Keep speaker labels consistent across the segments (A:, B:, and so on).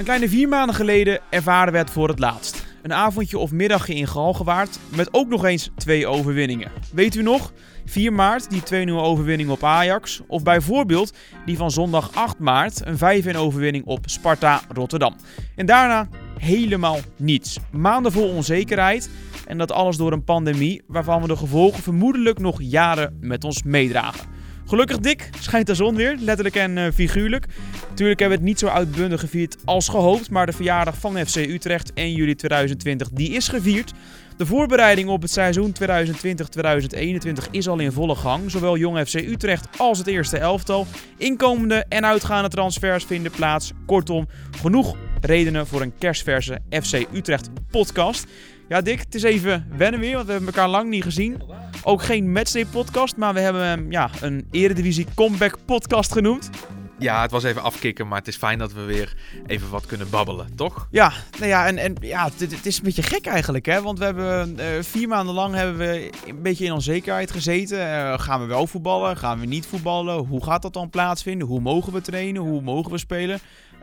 A: Een kleine vier maanden geleden ervaren we het voor het laatst. Een avondje of middagje in Galgenwaard met ook nog eens twee overwinningen. Weet u nog? 4 maart die 2-0 overwinning op Ajax. Of bijvoorbeeld die van zondag 8 maart een 5-1 overwinning op Sparta Rotterdam. En daarna helemaal niets. Maanden vol onzekerheid. En dat alles door een pandemie waarvan we de gevolgen vermoedelijk nog jaren met ons meedragen. Gelukkig dik schijnt de zon weer, letterlijk en uh, figuurlijk. Natuurlijk hebben we het niet zo uitbundig gevierd als gehoopt, maar de verjaardag van FC Utrecht 1 juli 2020 die is gevierd. De voorbereiding op het seizoen 2020-2021 is al in volle gang. Zowel Jong FC Utrecht als het eerste elftal. Inkomende en uitgaande transfers vinden plaats. Kortom, genoeg redenen voor een kerstverse FC Utrecht podcast. Ja, Dick, het is even wennen weer, want we hebben elkaar lang niet gezien. Ook geen matchday podcast, maar we hebben hem ja, een Eredivisie comeback podcast genoemd.
B: Ja, het was even afkicken, maar het is fijn dat we weer even wat kunnen babbelen, toch?
A: Ja, nou ja, en, en ja, het, het is een beetje gek eigenlijk, hè? Want we hebben uh, vier maanden lang hebben we een beetje in onzekerheid gezeten. Uh, gaan we wel voetballen? Gaan we niet voetballen? Hoe gaat dat dan plaatsvinden? Hoe mogen we trainen? Hoe mogen we spelen?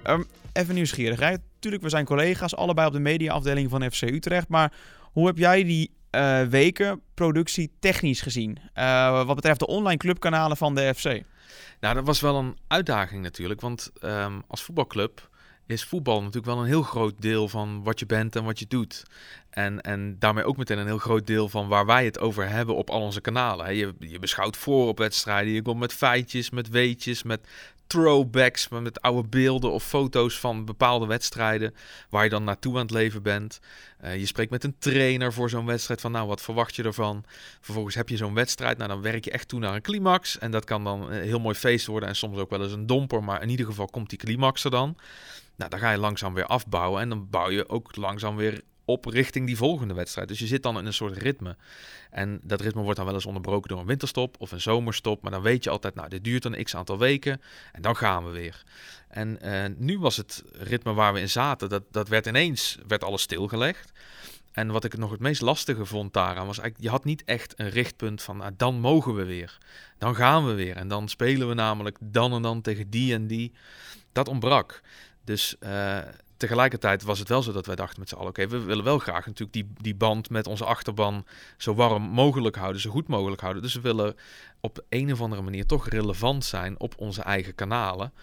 A: Um, even nieuwsgierigheid. Tuurlijk, we zijn collega's, allebei op de mediaafdeling van FC Utrecht. Maar hoe heb jij die uh, weken productie technisch gezien? Uh, wat betreft de online clubkanalen van de FC?
B: Nou, dat was wel een uitdaging natuurlijk. Want um, als voetbalclub is voetbal natuurlijk wel een heel groot deel van wat je bent en wat je doet. En, en daarmee ook meteen een heel groot deel van waar wij het over hebben op al onze kanalen. Je, je beschouwt voor op wedstrijden, je komt met feitjes, met weetjes, met throwbacks met oude beelden of foto's van bepaalde wedstrijden waar je dan naartoe aan het leven bent. Uh, je spreekt met een trainer voor zo'n wedstrijd van nou wat verwacht je ervan. Vervolgens heb je zo'n wedstrijd, nou dan werk je echt toe naar een climax en dat kan dan een heel mooi feest worden en soms ook wel eens een domper, maar in ieder geval komt die climax er dan. Nou, dan ga je langzaam weer afbouwen en dan bouw je ook langzaam weer op richting die volgende wedstrijd. Dus je zit dan in een soort ritme. En dat ritme wordt dan wel eens onderbroken door een winterstop of een zomerstop. Maar dan weet je altijd, nou, dit duurt een x aantal weken en dan gaan we weer. En uh, nu was het ritme waar we in zaten, dat, dat werd ineens, werd alles stilgelegd. En wat ik nog het meest lastige vond daaraan was eigenlijk, je had niet echt een richtpunt van, nou, dan mogen we weer. Dan gaan we weer. En dan spelen we namelijk dan en dan tegen die en die. Dat ontbrak. Dus uh, tegelijkertijd was het wel zo dat wij dachten met z'n allen: oké, we willen wel graag natuurlijk die, die band met onze achterban zo warm mogelijk houden, zo goed mogelijk houden. Dus we willen op een of andere manier toch relevant zijn op onze eigen kanalen.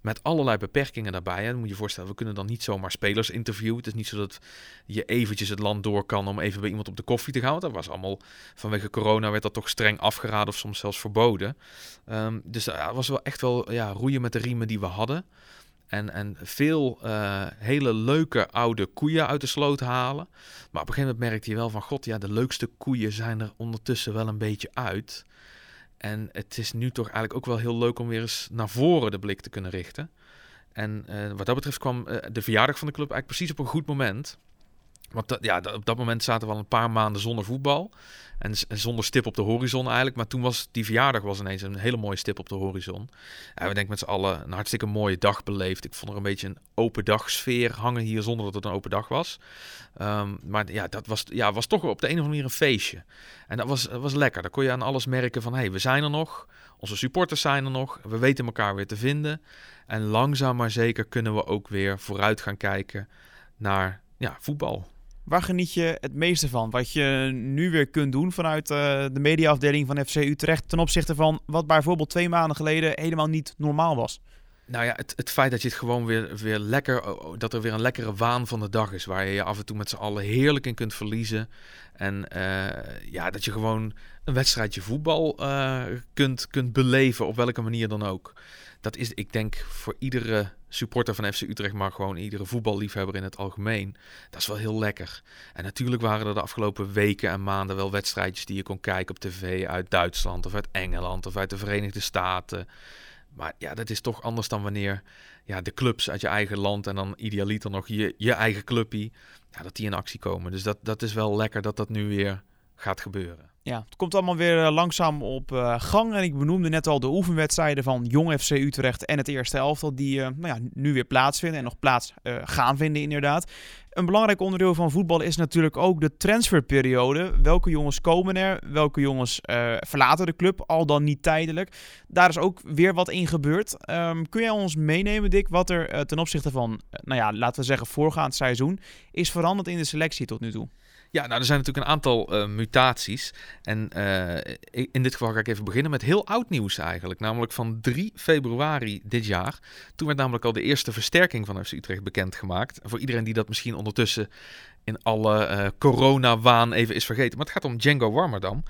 B: Met allerlei beperkingen daarbij. En moet je voorstellen, we kunnen dan niet zomaar spelers interviewen. Het is niet zo dat je eventjes het land door kan om even bij iemand op de koffie te gaan. Dat was allemaal vanwege corona werd dat toch streng afgeraden of soms zelfs verboden. Um, dus dat was wel echt wel ja, roeien met de riemen die we hadden. En, en veel uh, hele leuke oude koeien uit de sloot halen. Maar op een gegeven moment merkte je wel van... God, ja, de leukste koeien zijn er ondertussen wel een beetje uit. En het is nu toch eigenlijk ook wel heel leuk om weer eens naar voren de blik te kunnen richten. En uh, wat dat betreft kwam uh, de verjaardag van de club eigenlijk precies op een goed moment. Want ja, op dat moment zaten we al een paar maanden zonder voetbal. En, zonder stip op de horizon eigenlijk. Maar toen was die verjaardag was ineens een hele mooie stip op de horizon. En we denken met z'n allen een hartstikke mooie dag beleefd. Ik vond er een beetje een open dag sfeer hangen hier zonder dat het een open dag was. Um, maar ja, dat was, ja, was toch op de een of andere manier een feestje. En dat was, was lekker. Daar kon je aan alles merken van, hé, hey, we zijn er nog. Onze supporters zijn er nog. We weten elkaar weer te vinden. En langzaam maar zeker kunnen we ook weer vooruit gaan kijken naar ja, voetbal.
A: Waar geniet je het meeste van? Wat je nu weer kunt doen vanuit uh, de mediaafdeling van FC Utrecht ten opzichte van wat bijvoorbeeld twee maanden geleden helemaal niet normaal was?
B: Nou ja, het, het feit dat je het gewoon weer, weer lekker, dat er weer een lekkere waan van de dag is, waar je je af en toe met z'n allen heerlijk in kunt verliezen. En uh, ja, dat je gewoon een wedstrijdje voetbal uh, kunt, kunt beleven, op welke manier dan ook. Dat is, ik denk, voor iedere supporter van FC Utrecht, maar gewoon iedere voetballiefhebber in het algemeen. Dat is wel heel lekker. En natuurlijk waren er de afgelopen weken en maanden wel wedstrijdjes die je kon kijken op tv uit Duitsland of uit Engeland of uit de Verenigde Staten. Maar ja, dat is toch anders dan wanneer ja, de clubs uit je eigen land en dan idealiter nog je, je eigen clubje, ja, dat die in actie komen. Dus dat, dat is wel lekker dat dat nu weer gaat gebeuren.
A: Ja, het komt allemaal weer langzaam op gang. En ik benoemde net al de oefenwedstrijden van Jong FC Utrecht en het eerste elftal die nou ja, nu weer plaatsvinden en nog plaats gaan vinden inderdaad. Een belangrijk onderdeel van voetbal is natuurlijk ook de transferperiode. Welke jongens komen er? Welke jongens verlaten de club, al dan niet tijdelijk? Daar is ook weer wat in gebeurd. Um, kun jij ons meenemen, Dick, wat er ten opzichte van, nou ja, laten we zeggen, voorgaand seizoen is veranderd in de selectie tot nu toe?
B: Ja, nou, er zijn natuurlijk een aantal uh, mutaties. En uh, in dit geval ga ik even beginnen met heel oud nieuws eigenlijk. Namelijk van 3 februari dit jaar. Toen werd namelijk al de eerste versterking van FC Utrecht bekendgemaakt. Voor iedereen die dat misschien ondertussen in alle uh, corona-waan even is vergeten. Maar het gaat om Django Warmerdam.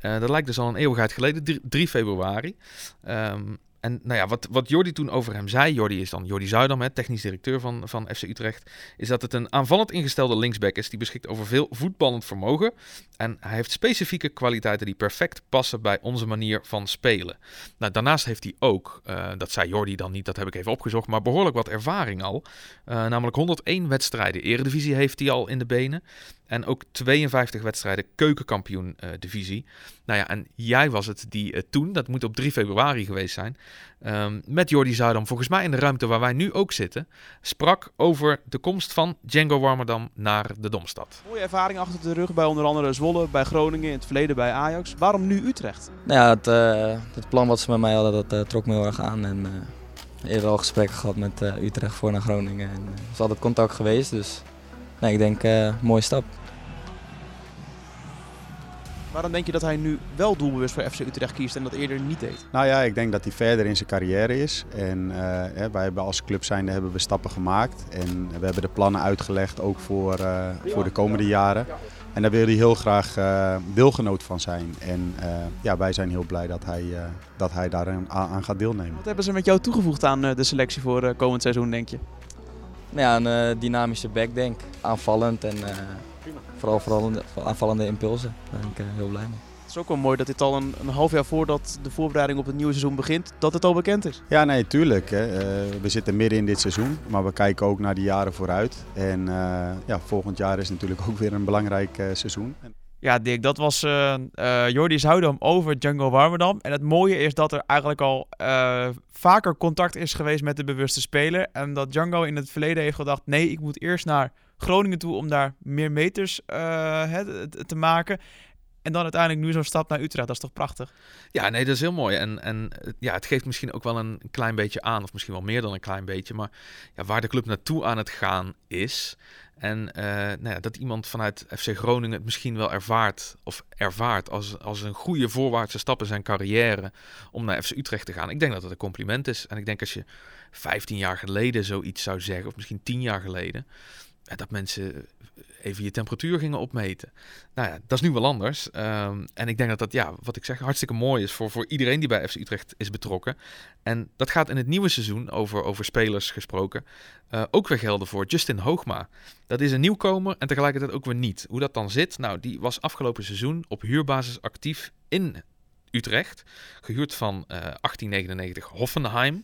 B: dat lijkt dus al een eeuwigheid geleden, 3 februari. Um, en nou ja, wat, wat Jordi toen over hem zei, Jordi is dan Jordi Zuidam, hè, technisch directeur van, van FC Utrecht, is dat het een aanvallend ingestelde linksback is die beschikt over veel voetballend vermogen. En hij heeft specifieke kwaliteiten die perfect passen bij onze manier van spelen. Nou, daarnaast heeft hij ook, uh, dat zei Jordi dan niet, dat heb ik even opgezocht, maar behoorlijk wat ervaring al. Uh, namelijk 101 wedstrijden Eredivisie heeft hij al in de benen. En ook 52 wedstrijden keukenkampioen uh, divisie. Nou ja, en jij was het die uh, toen, dat moet op 3 februari geweest zijn, um, met Jordi Zuidam, volgens mij in de ruimte waar wij nu ook zitten, sprak over de komst van Django Warmerdam naar de Domstad.
A: Mooie ervaring achter de rug bij onder andere Zwolle, bij Groningen, in het verleden bij Ajax. Waarom nu Utrecht?
C: Nou ja, het, uh, het plan wat ze met mij hadden, dat trok me heel erg aan. En eerder al gesprekken gehad met Utrecht voor naar Groningen. En er is altijd contact geweest, dus nee, ik denk uh, mooie stap.
A: Waarom denk je dat hij nu wel doelbewust voor FC Utrecht kiest en dat eerder niet deed?
D: Nou ja, ik denk dat hij verder in zijn carrière is. En uh, wij hebben als club zijnde hebben we stappen gemaakt. En we hebben de plannen uitgelegd ook voor, uh, voor de komende jaren. En daar wil hij heel graag uh, deelgenoot van zijn. En ja, wij zijn heel blij dat hij, dat hij daar aan, aan, gaat deelnemen.
A: Wat hebben ze met jou toegevoegd aan de selectie voor komend seizoen, denk je?
C: Nou ja, een dynamische back, denk Aanvallend en vooral, vooral aanvallende impulsen. Daar ben ik uh, heel blij mee.
A: Het is ook wel mooi dat dit al een, een, half jaar voordat de voorbereiding op het nieuwe seizoen begint, dat het al bekend is.
D: Ja, nee, tuurlijk. Hè. Uh, we zitten midden in dit seizoen, maar we kijken ook naar de jaren vooruit. En uh, ja, volgend jaar is natuurlijk ook weer een belangrijk seizoen.
A: Ja, Dick, dat was uh, Jordi Zoudam over Django Warmerdam. En het mooie is dat er eigenlijk al uh, vaker contact is geweest met de bewuste speler. En dat Django in het verleden heeft gedacht: nee, ik moet eerst naar Groningen toe om daar meer meters te maken. En dan uiteindelijk nu zo'n stap naar Utrecht. Dat is toch prachtig?
B: Ja, nee, dat is heel mooi. En, en ja, het geeft misschien ook wel een klein beetje aan, of misschien wel meer dan een klein beetje. Maar ja, waar de club naartoe aan het gaan is. En uh, nou ja, dat iemand vanuit FC Groningen het misschien wel ervaart, of ervaart als, als een goede voorwaartse stap in zijn carrière om naar FC Utrecht te gaan. Ik denk dat het een compliment is. En ik denk als je 15 jaar geleden zoiets zou zeggen, of misschien 10 jaar geleden, dat mensen even je temperatuur gingen opmeten. Nou ja, dat is nu wel anders. Um, en ik denk dat dat, ja, wat ik zeg, hartstikke mooi is voor, voor iedereen die bij FC Utrecht is betrokken. En dat gaat in het nieuwe seizoen, over, over spelers gesproken, uh, ook weer gelden voor Justin Hoogma. Dat is een nieuwkomer en tegelijkertijd ook weer niet. Hoe dat dan zit? Nou, die was afgelopen seizoen op huurbasis actief in Utrecht. Gehuurd van uh, 1899 Hoffenheim.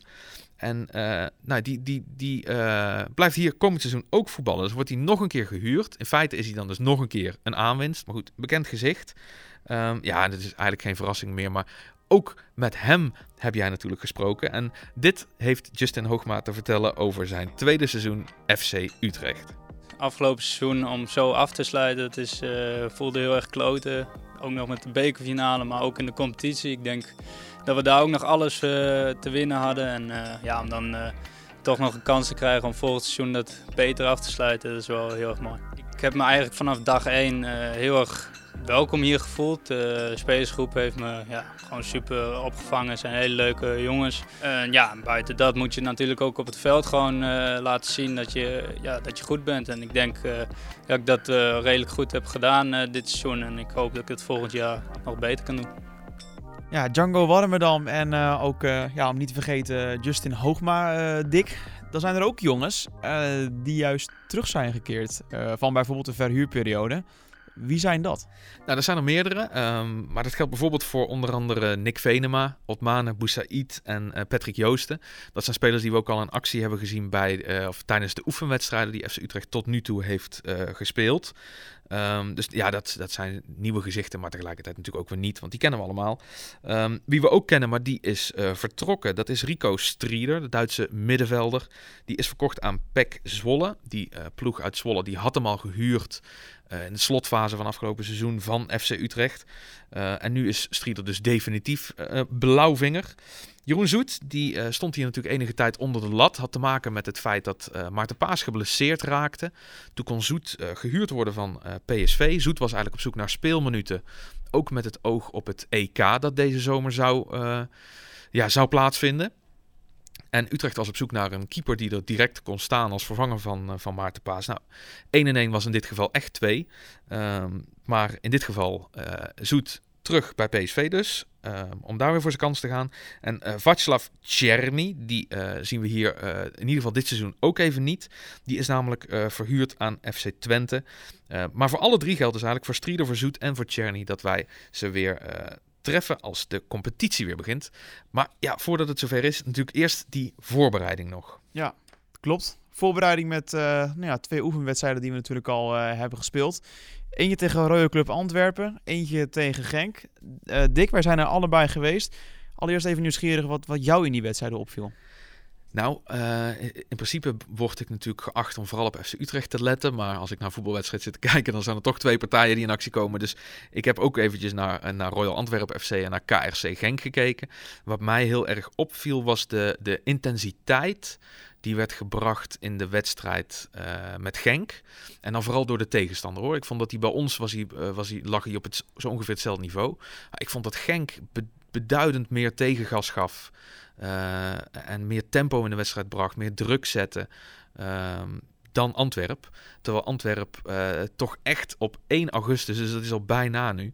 B: En uh, nou, die, die, die uh, blijft hier komend seizoen ook voetballen. Dus wordt hij nog een keer gehuurd. In feite is hij dan dus nog een keer een aanwinst. Maar goed, bekend gezicht. Um, ja, dat is eigenlijk geen verrassing meer. Maar ook met hem heb jij natuurlijk gesproken. En dit heeft Justin Hoogma te vertellen over zijn tweede seizoen FC Utrecht.
E: Afgelopen seizoen om zo af te sluiten, het is, uh, voelde heel erg kloten. Ook nog met de bekerfinale, maar ook in de competitie. Ik denk dat we daar ook nog alles uh, te winnen hadden. En uh, ja, om dan uh, toch nog een kans te krijgen om volgend seizoen dat beter af te sluiten, dat is wel heel erg mooi. Ik heb me eigenlijk vanaf dag 1 heel erg welkom hier gevoeld. De spelersgroep heeft me ja, gewoon super opgevangen. Het zijn hele leuke jongens. En ja, buiten dat moet je natuurlijk ook op het veld gewoon laten zien dat je, ja, dat je goed bent. En ik denk dat ik dat redelijk goed heb gedaan dit seizoen. En ik hoop dat ik het volgend jaar nog beter kan doen.
A: Ja, Django Warmerdam en uh, ook, uh, ja, om niet te vergeten, Justin Hoogma, uh, Dick. Dan zijn er ook jongens die juist terug zijn gekeerd van bijvoorbeeld de verhuurperiode. Wie zijn dat?
B: Nou, er zijn er meerdere. Ehm, maar dat geldt bijvoorbeeld voor onder andere Nick Venema, Otmane Boussaïd en uh, Patrick Joosten. Dat zijn spelers die we ook al in actie hebben gezien bij, uh, of tijdens de oefenwedstrijden die FC Utrecht tot nu toe heeft uh, gespeeld. Um, dus ja, dat, dat zijn nieuwe gezichten, maar tegelijkertijd natuurlijk ook weer niet, want die kennen we allemaal. Um, wie we ook kennen, maar die is vertrokken, dat is Rico Strieder, de Duitse middenvelder. Die is verkocht aan PEC Zwolle. Die ploeg uit Zwolle, die had hem al gehuurd in de slotfase van afgelopen seizoen van FC Utrecht. en nu is Strieder dus definitief blauwvinger. Jeroen Zoet, die stond hier natuurlijk enige tijd onder de lat. Had te maken met het feit dat uh, Maarten Paas geblesseerd raakte. Toen kon Zoet gehuurd worden van PSV. Zoet was eigenlijk op zoek naar speelminuten. Ook met het oog op het EK dat deze zomer zou, ja, zou plaatsvinden. En Utrecht was op zoek naar een keeper die er direct kon staan als vervanger van, van Maarten Paas. Nou, 1 en 1 was in dit geval echt 2. Um, maar in dit geval Zoet terug bij PSV dus. Uh, om daar weer voor zijn kans te gaan. En uh, Václav die zien we hier in ieder geval dit seizoen ook even niet. Die is namelijk verhuurd aan FC Twente. maar voor alle drie geldt dus eigenlijk voor Strieder, voor Zoet en voor Czerny dat wij ze weer treffen als de competitie weer begint. Maar ja, voordat het zover is, natuurlijk eerst die voorbereiding nog.
A: Ja, klopt. Voorbereiding met nou ja, twee oefenwedstrijden die we natuurlijk al hebben gespeeld. Eentje tegen Rode Club Antwerpen, eentje tegen Genk. Uh, Dick, wij zijn er allebei geweest. Allereerst even nieuwsgierig wat, wat jou in die wedstrijden opviel.
B: Nou, uh, in principe word ik natuurlijk geacht om vooral op FC Utrecht te letten. Maar als ik naar voetbalwedstrijd zit te kijken, dan zijn er toch twee partijen die in actie komen. Dus ik heb ook eventjes naar, eh, naar Royal Antwerpen FC en naar KRC Genk gekeken. Wat mij heel erg opviel was de, de intensiteit die werd gebracht in de wedstrijd uh, met Genk. En dan vooral door de tegenstander hoor. Ik vond dat hij bij ons was hij, was hij, lag op het, zo ongeveer hetzelfde niveau. Ik vond dat Genk beduidend meer tegengas gaf. Uh, en meer tempo in de wedstrijd bracht, meer druk zette. Ehm, dan Antwerp. Terwijl Antwerp uh, toch echt op 1 augustus, dus dat is al bijna nu,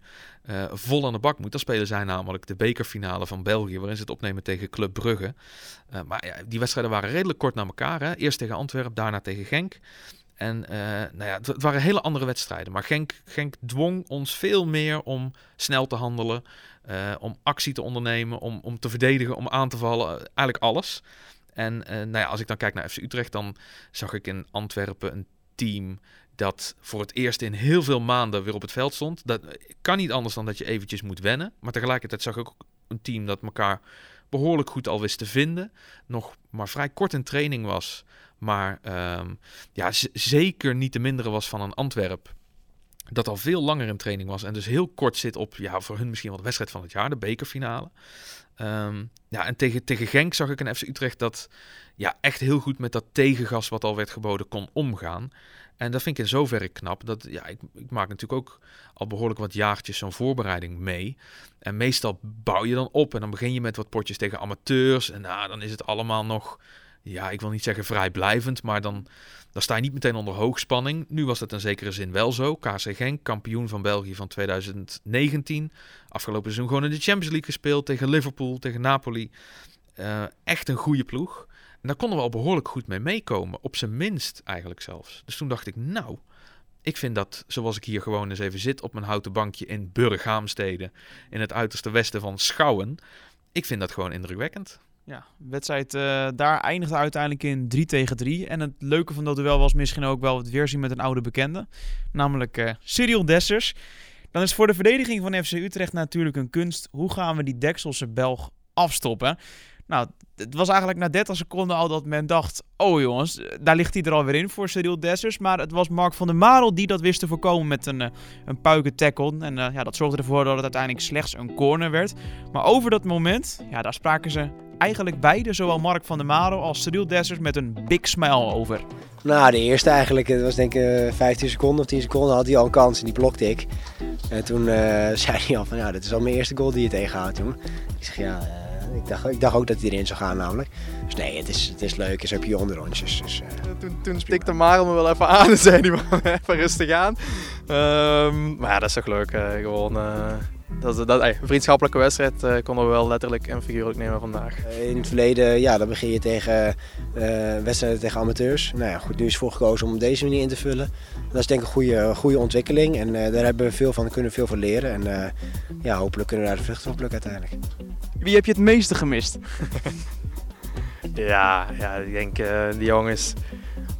B: uh, vol aan de bak moet. Dan spelen zij namelijk de bekerfinale van België, waarin ze het opnemen tegen Club Brugge. Maar ja, die wedstrijden waren redelijk kort na elkaar. Hè? Eerst tegen Antwerp, daarna tegen Genk. En nou ja, het, waren hele andere wedstrijden. Maar Genk, Genk dwong ons veel meer om snel te handelen, om actie te ondernemen, om, om te verdedigen, om aan te vallen. eigenlijk alles. En uh, nou ja, als ik dan kijk naar FC Utrecht, dan zag ik in Antwerpen een team dat voor het eerst in heel veel maanden weer op het veld stond. Dat kan niet anders dan dat je eventjes moet wennen. Maar tegelijkertijd zag ik ook een team dat elkaar behoorlijk goed al wist te vinden. Nog maar vrij kort in training was. Maar um, ja, zeker niet te minderen was van een Antwerp dat al veel langer in training was en dus heel kort zit op, ja, voor hun misschien wel de wedstrijd van het jaar, de bekerfinale. Um, ja, en tegen, tegen Genk zag ik een FC Utrecht dat ja, echt heel goed met dat tegengas wat al werd geboden kon omgaan. En dat vind ik in zoverre knap. Dat, ja, ik, ik maak natuurlijk ook al behoorlijk wat jaartjes zo'n voorbereiding mee. En meestal bouw je dan op en dan begin je met wat potjes tegen amateurs. En nou, dan is het allemaal nog ja, ik wil niet zeggen vrijblijvend, maar dan, dan sta je niet meteen onder hoogspanning. Nu was dat in zekere zin wel zo. KC Genk, kampioen van België van 2019. Afgelopen seizoen gewoon in de Champions League gespeeld tegen Liverpool, tegen Napoli. Uh, echt een goede ploeg. En daar konden we al behoorlijk goed mee meekomen. Op zijn minst eigenlijk zelfs. Dus toen dacht ik, nou, ik vind dat zoals ik hier gewoon eens even zit op mijn houten bankje in Burghaamstede. In het uiterste westen van Schouwen. Ik vind dat gewoon indrukwekkend.
A: Ja, de wedstrijd uh, daar eindigde uiteindelijk in 3 tegen 3. En het leuke van dat duel was misschien ook wel het weerzien met een oude bekende. Namelijk uh, Cyril Dessers. Dan is voor de verdediging van FC Utrecht natuurlijk een kunst. Hoe gaan we die Dekselse Belg afstoppen? Nou, het was eigenlijk na 30 seconden al dat men dacht... Oh jongens, daar ligt hij er alweer in voor Cyril Dessers. Maar het was Mark van der Marel die dat wist te voorkomen met een, uh, een puiken tackle. En ja, dat zorgde ervoor dat het uiteindelijk slechts een corner werd. Maar over dat moment, ja, daar spraken ze eigenlijk beide, zowel Mark van der Marel als Cyril Dessers, met een big smile over.
F: Nou, de eerste eigenlijk, het was denk ik 15 seconden of 10 seconden, had hij al een kans en die blokte ik. En toen uh, zei hij al van, ja, dit is al mijn eerste goal die je tegenhoudt toen. Ik zeg, ja, uh, ik, dacht, ik dacht ook dat hij erin zou gaan namelijk. Dus nee, het is, het is leuk, is heb je onderrondjes. Dus, uh...
G: Toen, toen stikte Marel me wel even aan en zei hij, even rustig aan. Um, maar ja, dat is toch leuk, gewoon dat, is- dat, ey, een vriendschappelijke wedstrijd eh, konden we wel letterlijk en figuurlijk nemen vandaag.
F: In het verleden, ja, dan begin je tegen eh, wedstrijden tegen amateurs. Nou ja, goed, nu is voor gekozen om op deze manier in te vullen. Dat is denk ik een goede, goede ontwikkeling en eh, daar hebben we veel van, kunnen we veel van leren. En eh, ja, hopelijk kunnen we daar de vruchten van plukken uiteindelijk.
A: Wie heb je het meeste gemist?
G: Ja, ja ik denk die jongens,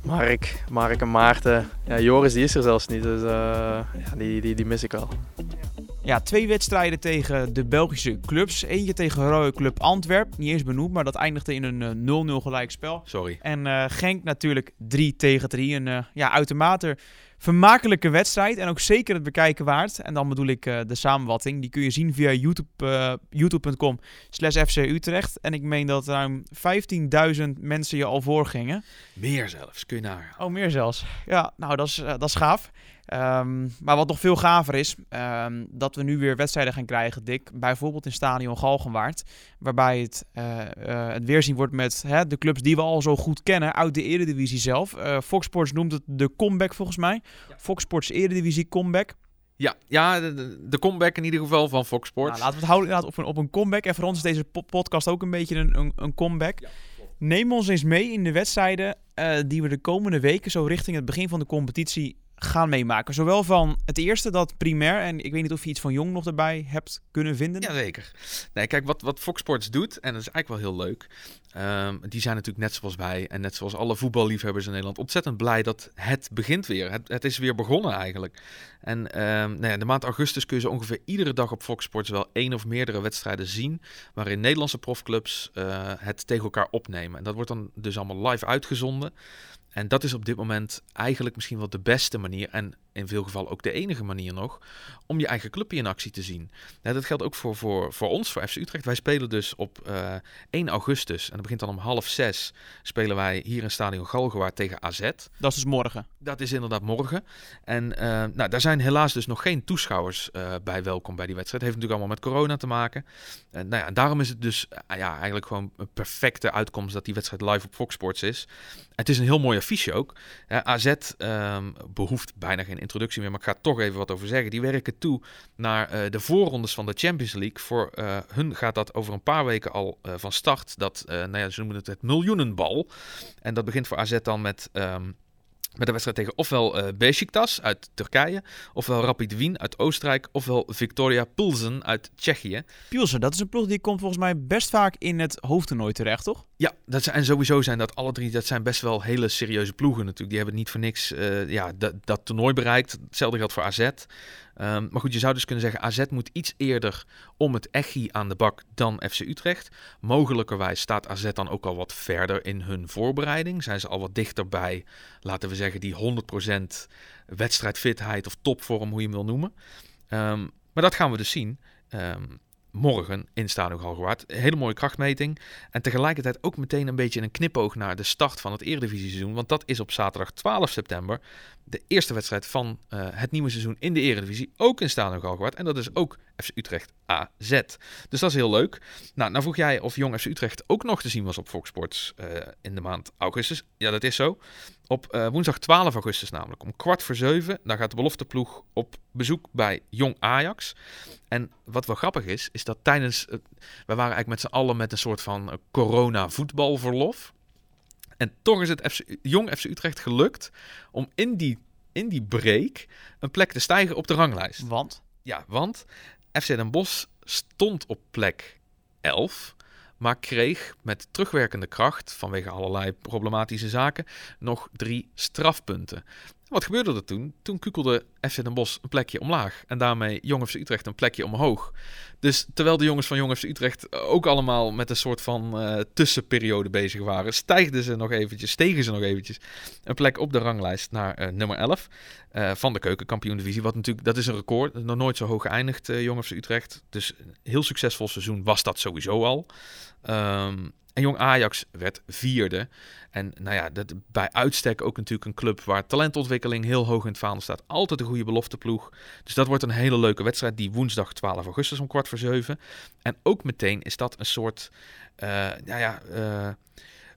G: Mark, Mark en Maarten. Ja, Joris die is er zelfs niet, dus eh, ja, die, die, die mis ik wel.
A: Ja, twee wedstrijden tegen de Belgische clubs. Eentje tegen Rode Club Antwerp, niet eens benoemd, maar dat eindigde in een eh, 0-0 gelijkspel.
B: Sorry.
A: En eh, Genk natuurlijk 3 tegen 3. Een eh, ja, uitermate vermakelijke wedstrijd en ook zeker het bekijken waard. En dan bedoel ik de samenvatting. Die kun je zien via YouTube, youtube.com slash FC Utrecht. En ik meen dat ruim 15.000 mensen je al voorgingen.
B: Meer zelfs, kun je naar.
A: Oh, meer zelfs. Ja, nou, dat is, dat is gaaf. Ehm, maar wat nog veel gaver is, ehm, dat we nu weer wedstrijden gaan krijgen, Dick. Bijvoorbeeld in Stadion Galgenwaard. Waarbij het, eh, eh, het weerzien wordt met hè, de clubs die we al zo goed kennen uit de Eredivisie zelf. Eh Fox Sports noemt het de comeback volgens mij. Fox Sports Eredivisie comeback.
B: Ja, ja de- comeback in ieder geval van Fox Sports.
A: Nou, laten we het houden inderdaad op een, op een comeback. En voor ons is deze po- podcast ook een beetje een, een, een comeback. Neem ons eens mee in de wedstrijden die we de komende weken, zo richting het begin van de competitie, gaan meemaken. Zowel van het eerste, dat primair, en ik weet niet of je iets van Jong nog erbij hebt kunnen vinden.
B: Jazeker. Nee, kijk, wat, wat Fox Sports doet, en dat is eigenlijk wel heel leuk. ehm, die zijn natuurlijk net zoals wij en net zoals alle voetballiefhebbers in Nederland ontzettend blij dat het begint weer. Het, het is weer begonnen eigenlijk. En ehm, nou ja, de maand augustus kun je ongeveer iedere dag op Fox Sports wel één of meerdere wedstrijden zien. Waarin Nederlandse profclubs eh, het tegen elkaar opnemen. En dat wordt dan dus allemaal live uitgezonden. En dat is op dit moment eigenlijk misschien wel de beste manier. En in veel gevallen ook de enige manier nog. Om je eigen clubje in actie te zien. Nou, dat geldt ook voor, voor, voor ons, voor FC Utrecht. Wij spelen dus op eh 1 augustus. En dat begint dan om half zes. Spelen wij hier in Stadion Galgenwaard tegen AZ.
A: Dat is dus morgen.
B: Dat is inderdaad morgen. En eh, nou, daar zijn helaas dus nog geen toeschouwers eh, bij welkom bij die wedstrijd. heeft natuurlijk allemaal met corona te maken. En nou ja, en daarom is het dus eh, ja, eigenlijk gewoon een perfecte uitkomst dat die wedstrijd live op Fox Sports is. Het is een heel mooi affiche ook. AZ ehm, behoeft bijna geen introductie meer, maar ik ga toch even wat over zeggen. Die werken toe naar eh, de voorrondes van de Champions League. Voor eh, hun gaat dat over een paar weken al eh, van start. Dat, nou ja, ze noemen het het miljoenenbal. En dat begint voor AZ dan met... ehm, met een wedstrijd tegen ofwel Besiktas uit Turkije, ofwel Rapid Wien uit Oostenrijk, ofwel Victoria Pilsen uit Tsjechië.
A: Pilsen, dat is een ploeg die komt volgens mij best vaak in het hoofdtoernooi terecht, toch?
B: Ja, dat zijn, en sowieso zijn dat alle drie, dat zijn best wel hele serieuze ploegen natuurlijk. Die hebben niet voor niks eh, ja, dat, dat toernooi bereikt. Hetzelfde geldt voor AZ. Ehm, maar goed, je zou dus kunnen zeggen, AZ moet iets eerder om het echi aan de bak dan FC Utrecht. Mogelijkerwijs staat AZ dan ook al wat verder in hun voorbereiding. Zijn ze al wat dichter bij, laten we zeggen, die 100% wedstrijdfitheid of topvorm, hoe je hem wil noemen. Ehm, maar dat gaan we dus zien. Ehm, morgen in Stadion Galgenwaard. Hele mooie krachtmeting. En tegelijkertijd ook meteen een beetje een knipoog naar de start van het Eredivisie-seizoen. Want dat is op zaterdag 12 september de eerste wedstrijd van eh, het nieuwe seizoen in de Eredivisie. Ook in Stadion Galgenwaard. En dat is ook FC Utrecht AZ. Dus dat is heel leuk. Nou, nou vroeg jij of Jong FC Utrecht ook nog te zien was op Fox Sports eh, in de maand augustus. Ja, dat is zo. Op eh, woensdag 12 augustus namelijk, om kwart voor zeven, dan gaat de belofteploeg op bezoek bij Jong Ajax. En wat wel grappig is, is dat tijdens, we waren eigenlijk met z'n allen met een soort van eh, corona-voetbalverlof. En toch is het FC, Jong FC Utrecht gelukt om in die, in die break een plek te stijgen op de ranglijst.
A: Want
B: Ja, want FC Den Bosch stond op plek 11, maar kreeg met terugwerkende kracht, vanwege allerlei problematische zaken, nog drie strafpunten. Wat gebeurde er toen? Toen kukelde FC Den Bosch een plekje omlaag en daarmee Jong Utrecht een plekje omhoog. Dus terwijl de jongens van Jong Utrecht ook allemaal met een soort van eh, tussenperiode bezig waren, stijgden ze nog eventjes, stegen ze nog eventjes een plek op de ranglijst naar eh, nummer 11 eh, van de keukenkampioen-divisie. Wat natuurlijk, dat is een record. Nog nooit zo hoog geëindigd, Jong Utrecht. Dus een heel succesvol seizoen was dat sowieso al. Ehm, en Jong Ajax werd vierde. En nou ja, dat, bij uitstek ook natuurlijk een club waar talentontwikkeling heel hoog in het vaandel staat. Altijd een goede belofteploeg. Dus dat wordt een hele leuke wedstrijd. Die woensdag 12 augustus om kwart voor zeven. En ook meteen is dat een soort, eh, nou ja, eh,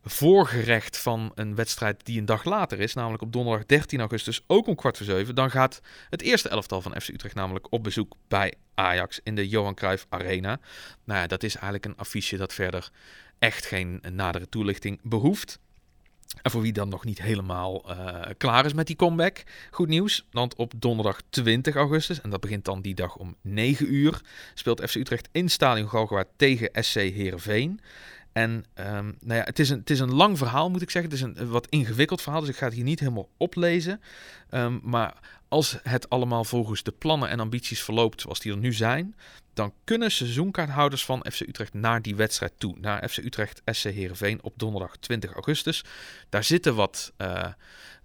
B: voorgerecht van een wedstrijd die een dag later is, namelijk op donderdag 13 augustus, ook om kwart voor zeven, dan gaat het eerste elftal van FC Utrecht namelijk op bezoek bij Ajax in de Johan Cruijff Arena. Nou ja, dat is eigenlijk een affiche dat verder echt geen nadere toelichting behoeft. En voor wie dan nog niet helemaal uh, klaar is met die comeback, goed nieuws. Want op donderdag 20 augustus, en dat begint dan die dag om 9 uur, speelt FC Utrecht in Stadion Galgenwaard tegen SC Heerenveen. En um, nou ja, het, is een, het is een lang verhaal, moet ik zeggen. Het is een, wat ingewikkeld verhaal, dus ik ga het hier niet helemaal oplezen. Um, maar als het allemaal volgens de plannen en ambities verloopt zoals die er nu zijn, dan kunnen seizoenkaarthouders van FC Utrecht naar die wedstrijd toe. Naar FC Utrecht SC Heerenveen op donderdag 20 augustus. Daar zitten wat... Uh,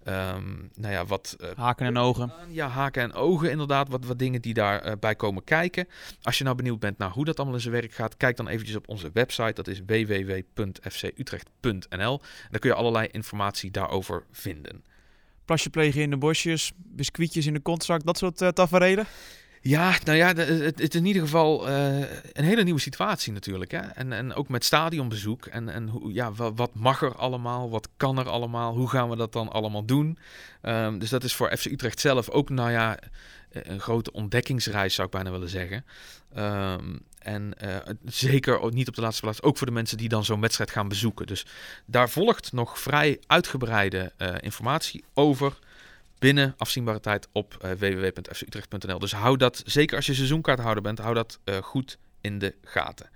B: um, nou ja, wat
A: uh, haken en ogen.
B: Ja, haken en ogen inderdaad. Wat, wat dingen die daarbij uh, bij komen kijken. Als je nou benieuwd bent naar hoe dat allemaal in zijn werk gaat, kijk dan eventjes op onze website. Dat is www.fcutrecht.nl. Daar kun je allerlei informatie daarover vinden.
A: Plasje plegen in de bosjes, biscuitjes in de kontzak, dat soort uh, tafereelen?
B: Ja, nou ja, het, is in ieder geval uh, een hele nieuwe situatie natuurlijk. Hè? En, en ook met stadionbezoek. En, en hoe, ja, wat, mag er allemaal? Wat kan er allemaal? Hoe gaan we dat dan allemaal doen? Um, dus dat is voor FC Utrecht zelf ook, nou ja, een grote ontdekkingsreis zou ik bijna willen zeggen. Um, en uh, zeker niet op de laatste plaats, ook voor de mensen die dan zo'n wedstrijd gaan bezoeken. Dus daar volgt nog vrij uitgebreide informatie over binnen afzienbare tijd op uh. Dus hou dat, zeker als je seizoenkaarthouder bent, hou dat uh, goed in de gaten.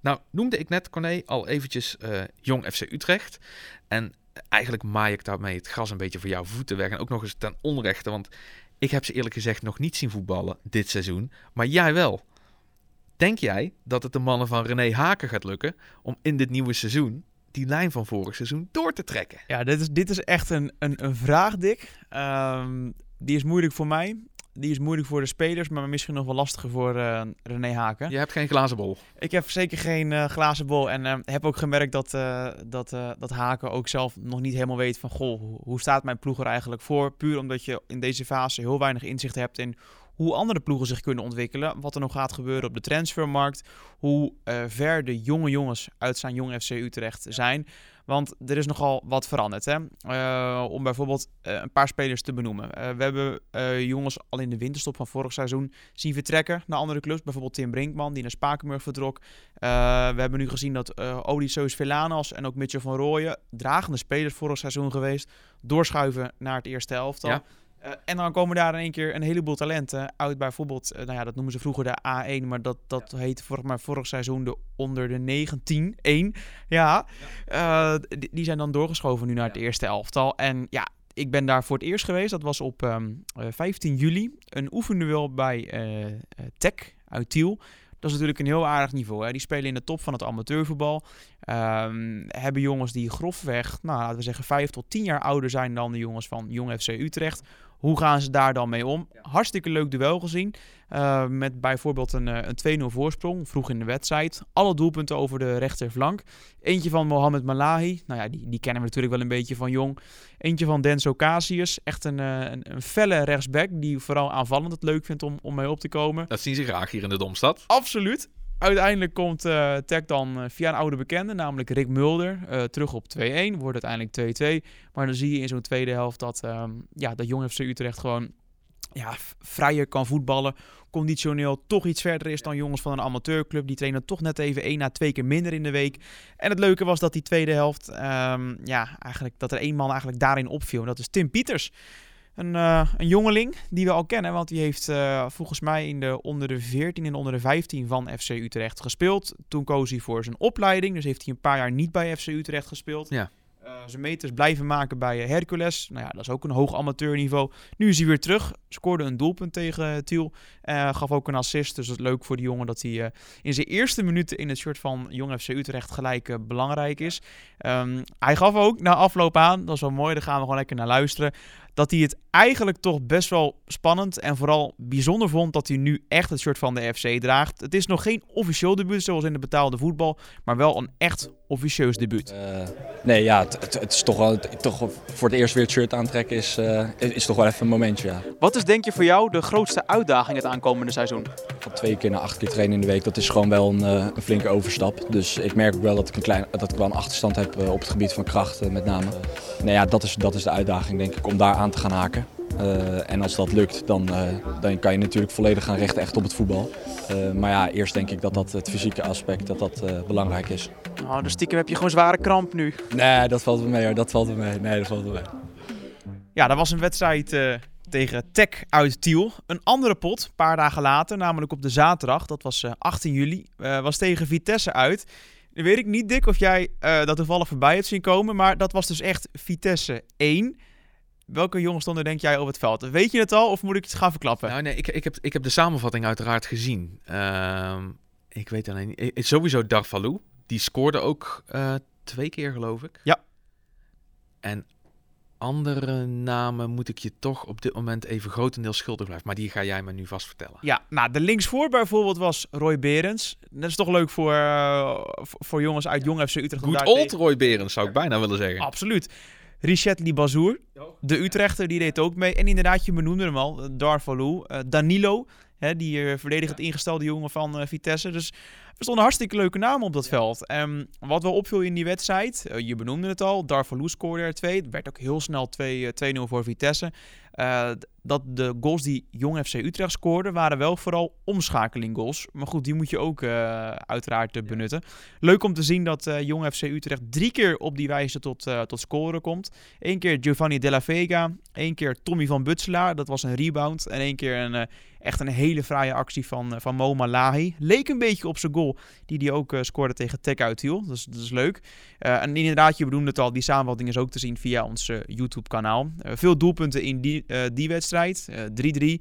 B: Nou, noemde ik net, Corné, al eventjes uh, Jong FC Utrecht. En eigenlijk maai ik daarmee het gras een beetje voor jouw voeten weg. En ook nog eens ten onrechte, want ik heb ze eerlijk gezegd nog niet zien voetballen dit seizoen. Maar jij wel. Denk jij dat het de mannen van René Haken gaat lukken om in dit nieuwe seizoen die lijn van vorig seizoen door te trekken?
A: Ja, dit is, dit is echt een, een, een vraag, Dick. Um, die is moeilijk voor mij. Die is moeilijk voor de spelers, maar misschien nog wel lastiger voor uh, René Haken.
B: Je hebt geen glazen bol.
A: Ik heb zeker geen uh, glazen bol. En uh, heb ook gemerkt dat, dat, dat Haken ook zelf nog niet helemaal weet van... Goh, hoe staat mijn ploeg er eigenlijk voor? Puur omdat je in deze fase heel weinig inzicht hebt in hoe andere ploegen zich kunnen ontwikkelen. Wat er nog gaat gebeuren op de transfermarkt. Hoe uh, ver de jonge jongens uit zijn jong FC Utrecht zijn. Want er is nogal wat veranderd. Hè? Uh, om bijvoorbeeld uh, een paar spelers te benoemen. we hebben jongens al in de winterstop van vorig seizoen zien vertrekken naar andere clubs. Bijvoorbeeld Tim Brinkman, die naar Spakenburg vertrok. we hebben nu gezien dat Odysseus Velanas en ook Mitchell van Rooyen, dragende spelers vorig seizoen geweest, doorschuiven naar het eerste elftal. Ja. Uh, en dan komen daar in één keer een heleboel talenten uit bijvoorbeeld, uh, nou ja, dat noemen ze vroeger de A1, maar dat, dat ja. heet vorig, maar vorig seizoen de onder de 19, 1. Ja, ja. Uh, die, die, zijn dan doorgeschoven nu naar het eerste elftal. En ja, ik ben daar voor het eerst geweest, dat was op um, 15 juli, een oefenduel bij Tech uit Tiel. Dat is natuurlijk een heel aardig niveau. Hè? Die spelen in de top van het amateurvoetbal. Um, hebben jongens die grofweg, nou, laten we zeggen, 5 tot 10 jaar ouder zijn dan de jongens van Jong FC Utrecht. Hoe gaan ze daar dan mee om? Hartstikke leuk duel gezien. Uh, met bijvoorbeeld een, een 2-0 voorsprong vroeg in de wedstrijd. Alle doelpunten over de rechterflank. Eentje van Mohamed Malahi. Nou ja, die, die kennen we natuurlijk wel een beetje van jong. Eentje van Denso Casius. Echt een, een, een felle rechtsback die vooral aanvallend het leuk vindt om, om mee op te komen.
B: Dat zien ze graag hier in de Domstad.
A: Absoluut. Uiteindelijk komt uh, Tech dan uh, via een oude bekende, namelijk Rick Mulder, uh, terug op 2-1. Wordt uiteindelijk 2-2. Maar dan zie je in zo'n tweede helft dat, um, ja, dat Jong FC Utrecht gewoon ja, vrijer kan voetballen. Conditioneel toch iets verder is dan jongens van een amateurclub. Die trainen toch net even één à twee keer minder in de week. En het leuke was dat die tweede helft, um, ja, eigenlijk dat er één man eigenlijk daarin opviel. En dat is Tim Pieters. Een, uh, een jongeling die we al kennen, want die heeft uh, volgens mij in de onder de 14 en onder de 15 van FC Utrecht gespeeld. Toen koos hij voor zijn opleiding, dus heeft hij een paar jaar niet bij FC Utrecht gespeeld.
B: Ja.
A: Uh, zijn meters blijven maken bij Hercules. Nou ja, dat is ook een hoog amateurniveau. Nu is hij weer terug. Scoorde een doelpunt tegen Tiel. Gaf ook een assist. Dus dat is leuk voor die jongen dat hij in zijn eerste minuten in het shirt van Jong FC Utrecht gelijk belangrijk is. Um, hij gaf ook na afloop aan, dat is wel mooi, daar gaan we gewoon lekker naar luisteren, dat hij het eigenlijk toch best wel spannend en vooral bijzonder vond dat hij nu echt het shirt van de FC draagt. Het is nog geen officieel debuut zoals in de betaalde voetbal, maar wel een echt officieus debuut.
H: Uh, nee, ja, het, het, het, is toch wel toch voor het eerst weer het shirt aantrekken is, uh, is toch wel even een momentje. Ja.
A: Wat is denk je voor jou de grootste uitdaging het aankomende seizoen?
H: Van twee keer naar acht keer trainen in de week, dat is gewoon wel een, uh, een flinke overstap. Dus ik merk ook wel dat ik een, klein, dat ik wel een achterstand heb op het gebied van kracht met name. Nee, ja, dat is, dat is de uitdaging denk ik, om daar aan te gaan haken. Uh, en als dat lukt, dan, uh, dan kan je natuurlijk volledig gaan richten echt op het voetbal. Uh, maar ja, eerst denk ik dat, dat het fysieke aspect dat dat, belangrijk is.
A: Oh, dus stiekem heb je gewoon zware kramp nu?
H: Nee, dat valt wel mee hoor. Dat valt wel mee. Nee, dat valt wel mee.
A: Ja, dat was een wedstrijd tegen Tech uit Tiel. Een andere pot, een paar dagen later, namelijk op de zaterdag, dat was 18 juli, was tegen Vitesse uit. Nu weet ik niet, Dick, of jij dat toevallig voorbij hebt zien komen, maar dat was dus echt Vitesse 1. Welke jongens stonden denk jij op het veld? Weet je het al of moet ik het gaan verklappen?
B: Nou, nee, ik, ik, heb, ik heb de samenvatting uiteraard gezien. Uh, ik weet alleen niet. Sowieso Darvalou. Die scoorde ook uh, twee keer, geloof ik.
A: Ja.
B: En andere namen moet ik je toch op dit moment even grotendeels schuldig blijven. Maar die ga jij me nu vast vertellen.
A: Ja, nou, de linksvoor bijvoorbeeld was Roy Berends. Dat is toch leuk voor, uh, voor jongens uit Jong FC Utrecht.
B: Goed old tegen... Roy Berends, zou ik bijna willen zeggen.
A: Absoluut. Richet Libazour, de Utrechter, die deed ook mee. En inderdaad, je benoemde hem al, Darvalou, uh, Danilo, hè, die uh, verdedigend ingestelde jongen van uh, Vitesse. Dus er stonden hartstikke leuke namen op dat veld. En wat wel opviel in die wedstrijd, je benoemde het al, Darvalou scoorde er twee. Het werd ook heel snel 2-0 voor Vitesse. Uh, dat de goals die Jong FC Utrecht scoorde, waren wel vooral omschakeling goals. Maar goed, die moet je ook uh, uiteraard uh, benutten. Leuk om te zien dat Jong FC Utrecht drie keer op die wijze tot, tot scoren komt. Eén keer Giovanni Della Vega, één keer Tommy van Butselaar, dat was een rebound. En één keer een, echt een hele fraaie actie van, van Mo Malahi. Leek een beetje op zijn goal die hij ook scoorde tegen Tech uit Hiel. Dus dat is leuk. en inderdaad, je bedoelde het al, die samenvatting is ook te zien via ons YouTube kanaal. veel doelpunten in die die wedstrijd, 3-3. Uh,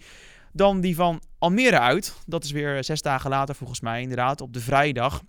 A: dan die van Almere uit. Dat is weer zes dagen later volgens mij, inderdaad, op de vrijdag.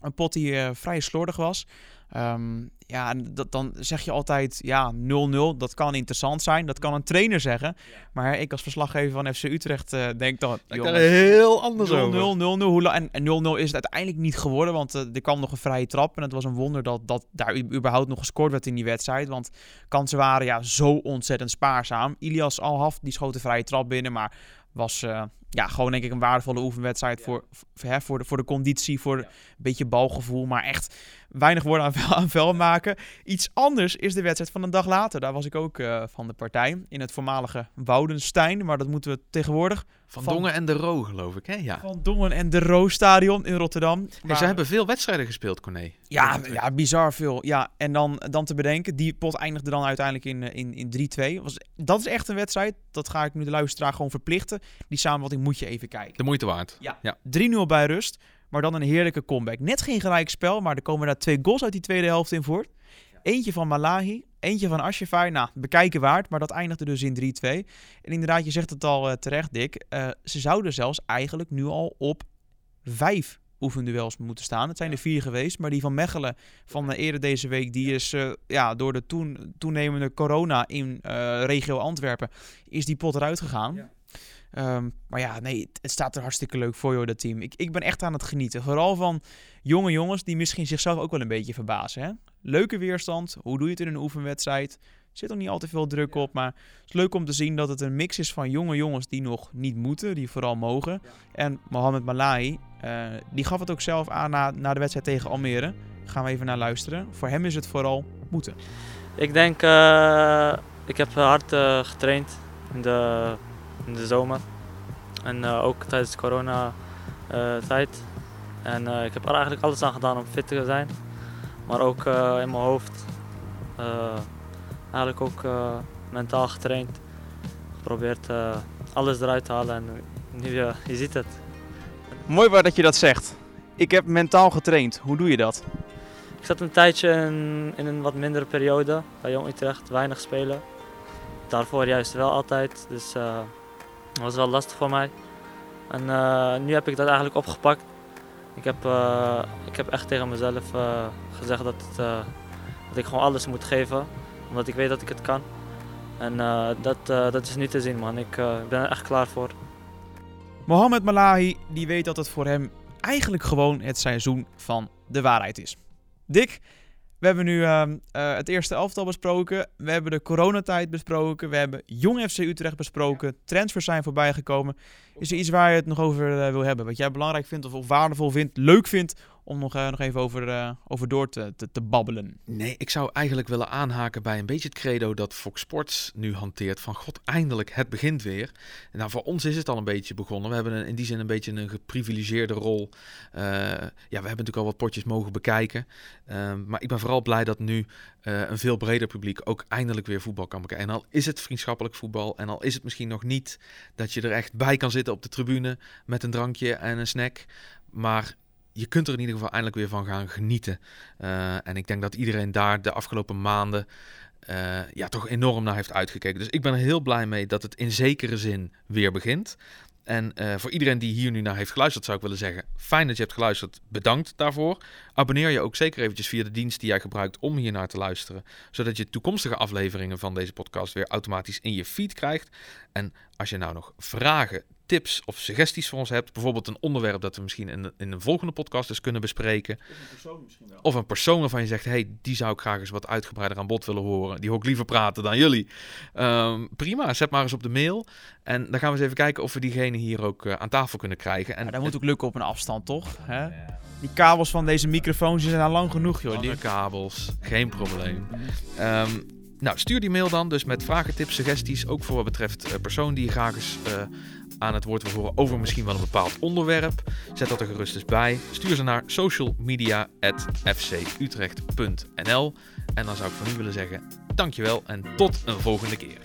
A: Een pot die vrij slordig was. Um, ja, dat, dan zeg je altijd, ja, 0-0. Dat kan interessant zijn. Dat kan een trainer zeggen. Maar ik als verslaggever van FC Utrecht uh, denk dan...
B: Er heel anders
A: 0-0, 0-0. En, en 0-0 is het uiteindelijk niet geworden. Want uh, er kwam nog een vrije trap. En het was een wonder dat, dat daar überhaupt nog gescoord werd in die wedstrijd. Want kansen waren ja, zo ontzettend spaarzaam. Ilias Alhaf, die schoot de vrije trap binnen. Maar was uh, ja, gewoon denk ik een waardevolle oefenwedstrijd voor, voor, hè, voor, de, voor de conditie, voor een beetje balgevoel. Maar echt weinig woorden aan, aan vuil maken. Iets anders is de wedstrijd van een dag later. Daar was ik ook uh, van de partij. In het voormalige Woudenstein. Maar dat moeten we tegenwoordig...
B: Van, van Dongen en de Roo, geloof ik, hè? Ja.
A: Van Dongen en de Roo stadion in Rotterdam.
B: Maar... ze hebben veel wedstrijden gespeeld, Corné.
A: Ja, ja, bizar veel. Ja, en dan, dan te bedenken, die pot eindigde dan uiteindelijk in, in, in 3-2. Dat is echt een wedstrijd. Dat ga ik nu de luisteraar gewoon verplichten. Die samenvatting moet je even kijken.
B: De moeite waard.
A: Ja. ja. 3-0 bij rust. Maar dan een heerlijke comeback. Net geen gelijk spel, maar er komen daar twee goals uit die tweede helft in voort. Eentje van Malahi, eentje van Ashafai. Nou, bekijken waard, maar dat eindigde dus in 3-2. En inderdaad, je zegt het al uh, terecht, Dick. Uh, ze zouden zelfs eigenlijk nu al op vijf oefenduels moeten staan. Het zijn er vier geweest, maar die van Mechelen van uh, eerder deze week, die is uh, ja, door de toen, toenemende corona in uh, regio Antwerpen, is die pot eruit gegaan. Ja. Um, maar ja, nee, het staat er hartstikke leuk voor, joh, dat team. Ik, ik ben echt aan het genieten. Vooral van jonge jongens die misschien zichzelf ook wel een beetje verbazen. Hè? Leuke weerstand. Hoe doe je het in een oefenwedstrijd? Zit er niet al te veel druk op, maar het is leuk om te zien dat het een mix is van jonge jongens die nog niet moeten, die vooral mogen. En Mohamed Malai, uh, die gaf het ook zelf aan na, na de wedstrijd tegen Almere. Gaan we even naar luisteren. Voor hem is het vooral moeten.
I: Ik denk, uh, ik heb hard uh, getraind in de, in de zomer. En uh, ook tijdens de corona tijd. En ik heb er eigenlijk alles aan gedaan om fit te zijn. Maar ook in mijn hoofd eigenlijk ook mentaal getraind. Geprobeerd alles eruit te halen en nu uh, je ziet het.
A: Mooi waar dat je dat zegt. Ik heb mentaal getraind. Hoe doe je dat?
I: Ik zat een tijdje in, in een wat mindere periode bij Jong Utrecht, weinig spelen. Daarvoor juist wel altijd, dus dat was wel lastig voor mij. En nu heb ik dat eigenlijk opgepakt. Ik heb, ik heb echt tegen mezelf gezegd dat, het, dat ik gewoon alles moet geven omdat ik weet dat ik het kan. En dat, dat is niet te zien, man. Ik ben er echt klaar voor.
A: Mohamed Malahi die weet dat het voor hem eigenlijk gewoon het seizoen van de waarheid is. Dick, we hebben nu ehm, eh, het eerste elftal besproken. We hebben de coronatijd besproken. We hebben Jong FC Utrecht besproken. Transfers zijn voorbij gekomen. Is er iets waar je het nog over uh, wil hebben? Wat jij belangrijk vindt of, of waardevol vindt, leuk vindt om nog, uh, nog even over, uh, over door te, te, babbelen.
B: Nee, ik zou eigenlijk willen aanhaken bij een beetje het credo dat Fox Sports nu hanteert. Van god, eindelijk, het begint weer. Nou, voor ons is het al een beetje begonnen. We hebben in die zin een beetje een geprivilegeerde rol. Uh, ja, we hebben natuurlijk al wat potjes mogen bekijken. Ehm, maar ik ben vooral blij dat nu een veel breder publiek ook eindelijk weer voetbal kan bekijken. En al is het vriendschappelijk voetbal en al is het misschien nog niet dat je er echt bij kan zitten op de tribune met een drankje en een snack. Maar je kunt er in ieder geval eindelijk weer van gaan genieten. Uh, en ik denk dat iedereen daar de afgelopen maanden uh, ja, toch enorm naar heeft uitgekeken. Dus ik ben er heel blij mee dat het in zekere zin weer begint. En uh, voor iedereen die hier nu naar heeft geluisterd, zou ik willen zeggen: fijn dat je hebt geluisterd. Bedankt daarvoor. Abonneer je ook zeker eventjes via de dienst die jij gebruikt om hier naar te luisteren. Zodat je toekomstige afleveringen van deze podcast weer automatisch in je feed krijgt. En als je nou nog vragen, tips of suggesties voor ons hebt, bijvoorbeeld een onderwerp dat we misschien in, in een volgende podcast eens kunnen bespreken. Of een persoon misschien wel. Of een persoon waarvan je zegt, hey, die zou ik graag eens wat uitgebreider aan bod willen horen. Die hoor ik liever praten dan jullie. Um, prima, zet maar eens op de mail. En dan gaan we eens even kijken of we diegene hier ook uh, aan tafel kunnen krijgen. En
A: ja, dat moet ook lukken op een afstand, toch? Hè? Die kabels van deze microfoons zijn al lang genoeg, joh.
B: Die kabels, geen probleem. Um, nou, stuur die mail dan dus met vragen, tips, suggesties. Ook voor wat betreft uh, persoon die je graag eens uh, aan het woord wil horen over misschien wel een bepaald onderwerp. Zet dat er gerust eens bij. Stuur ze naar socialmedia.fcutrecht.nl En dan zou ik van u willen zeggen, dankjewel en tot een volgende keer.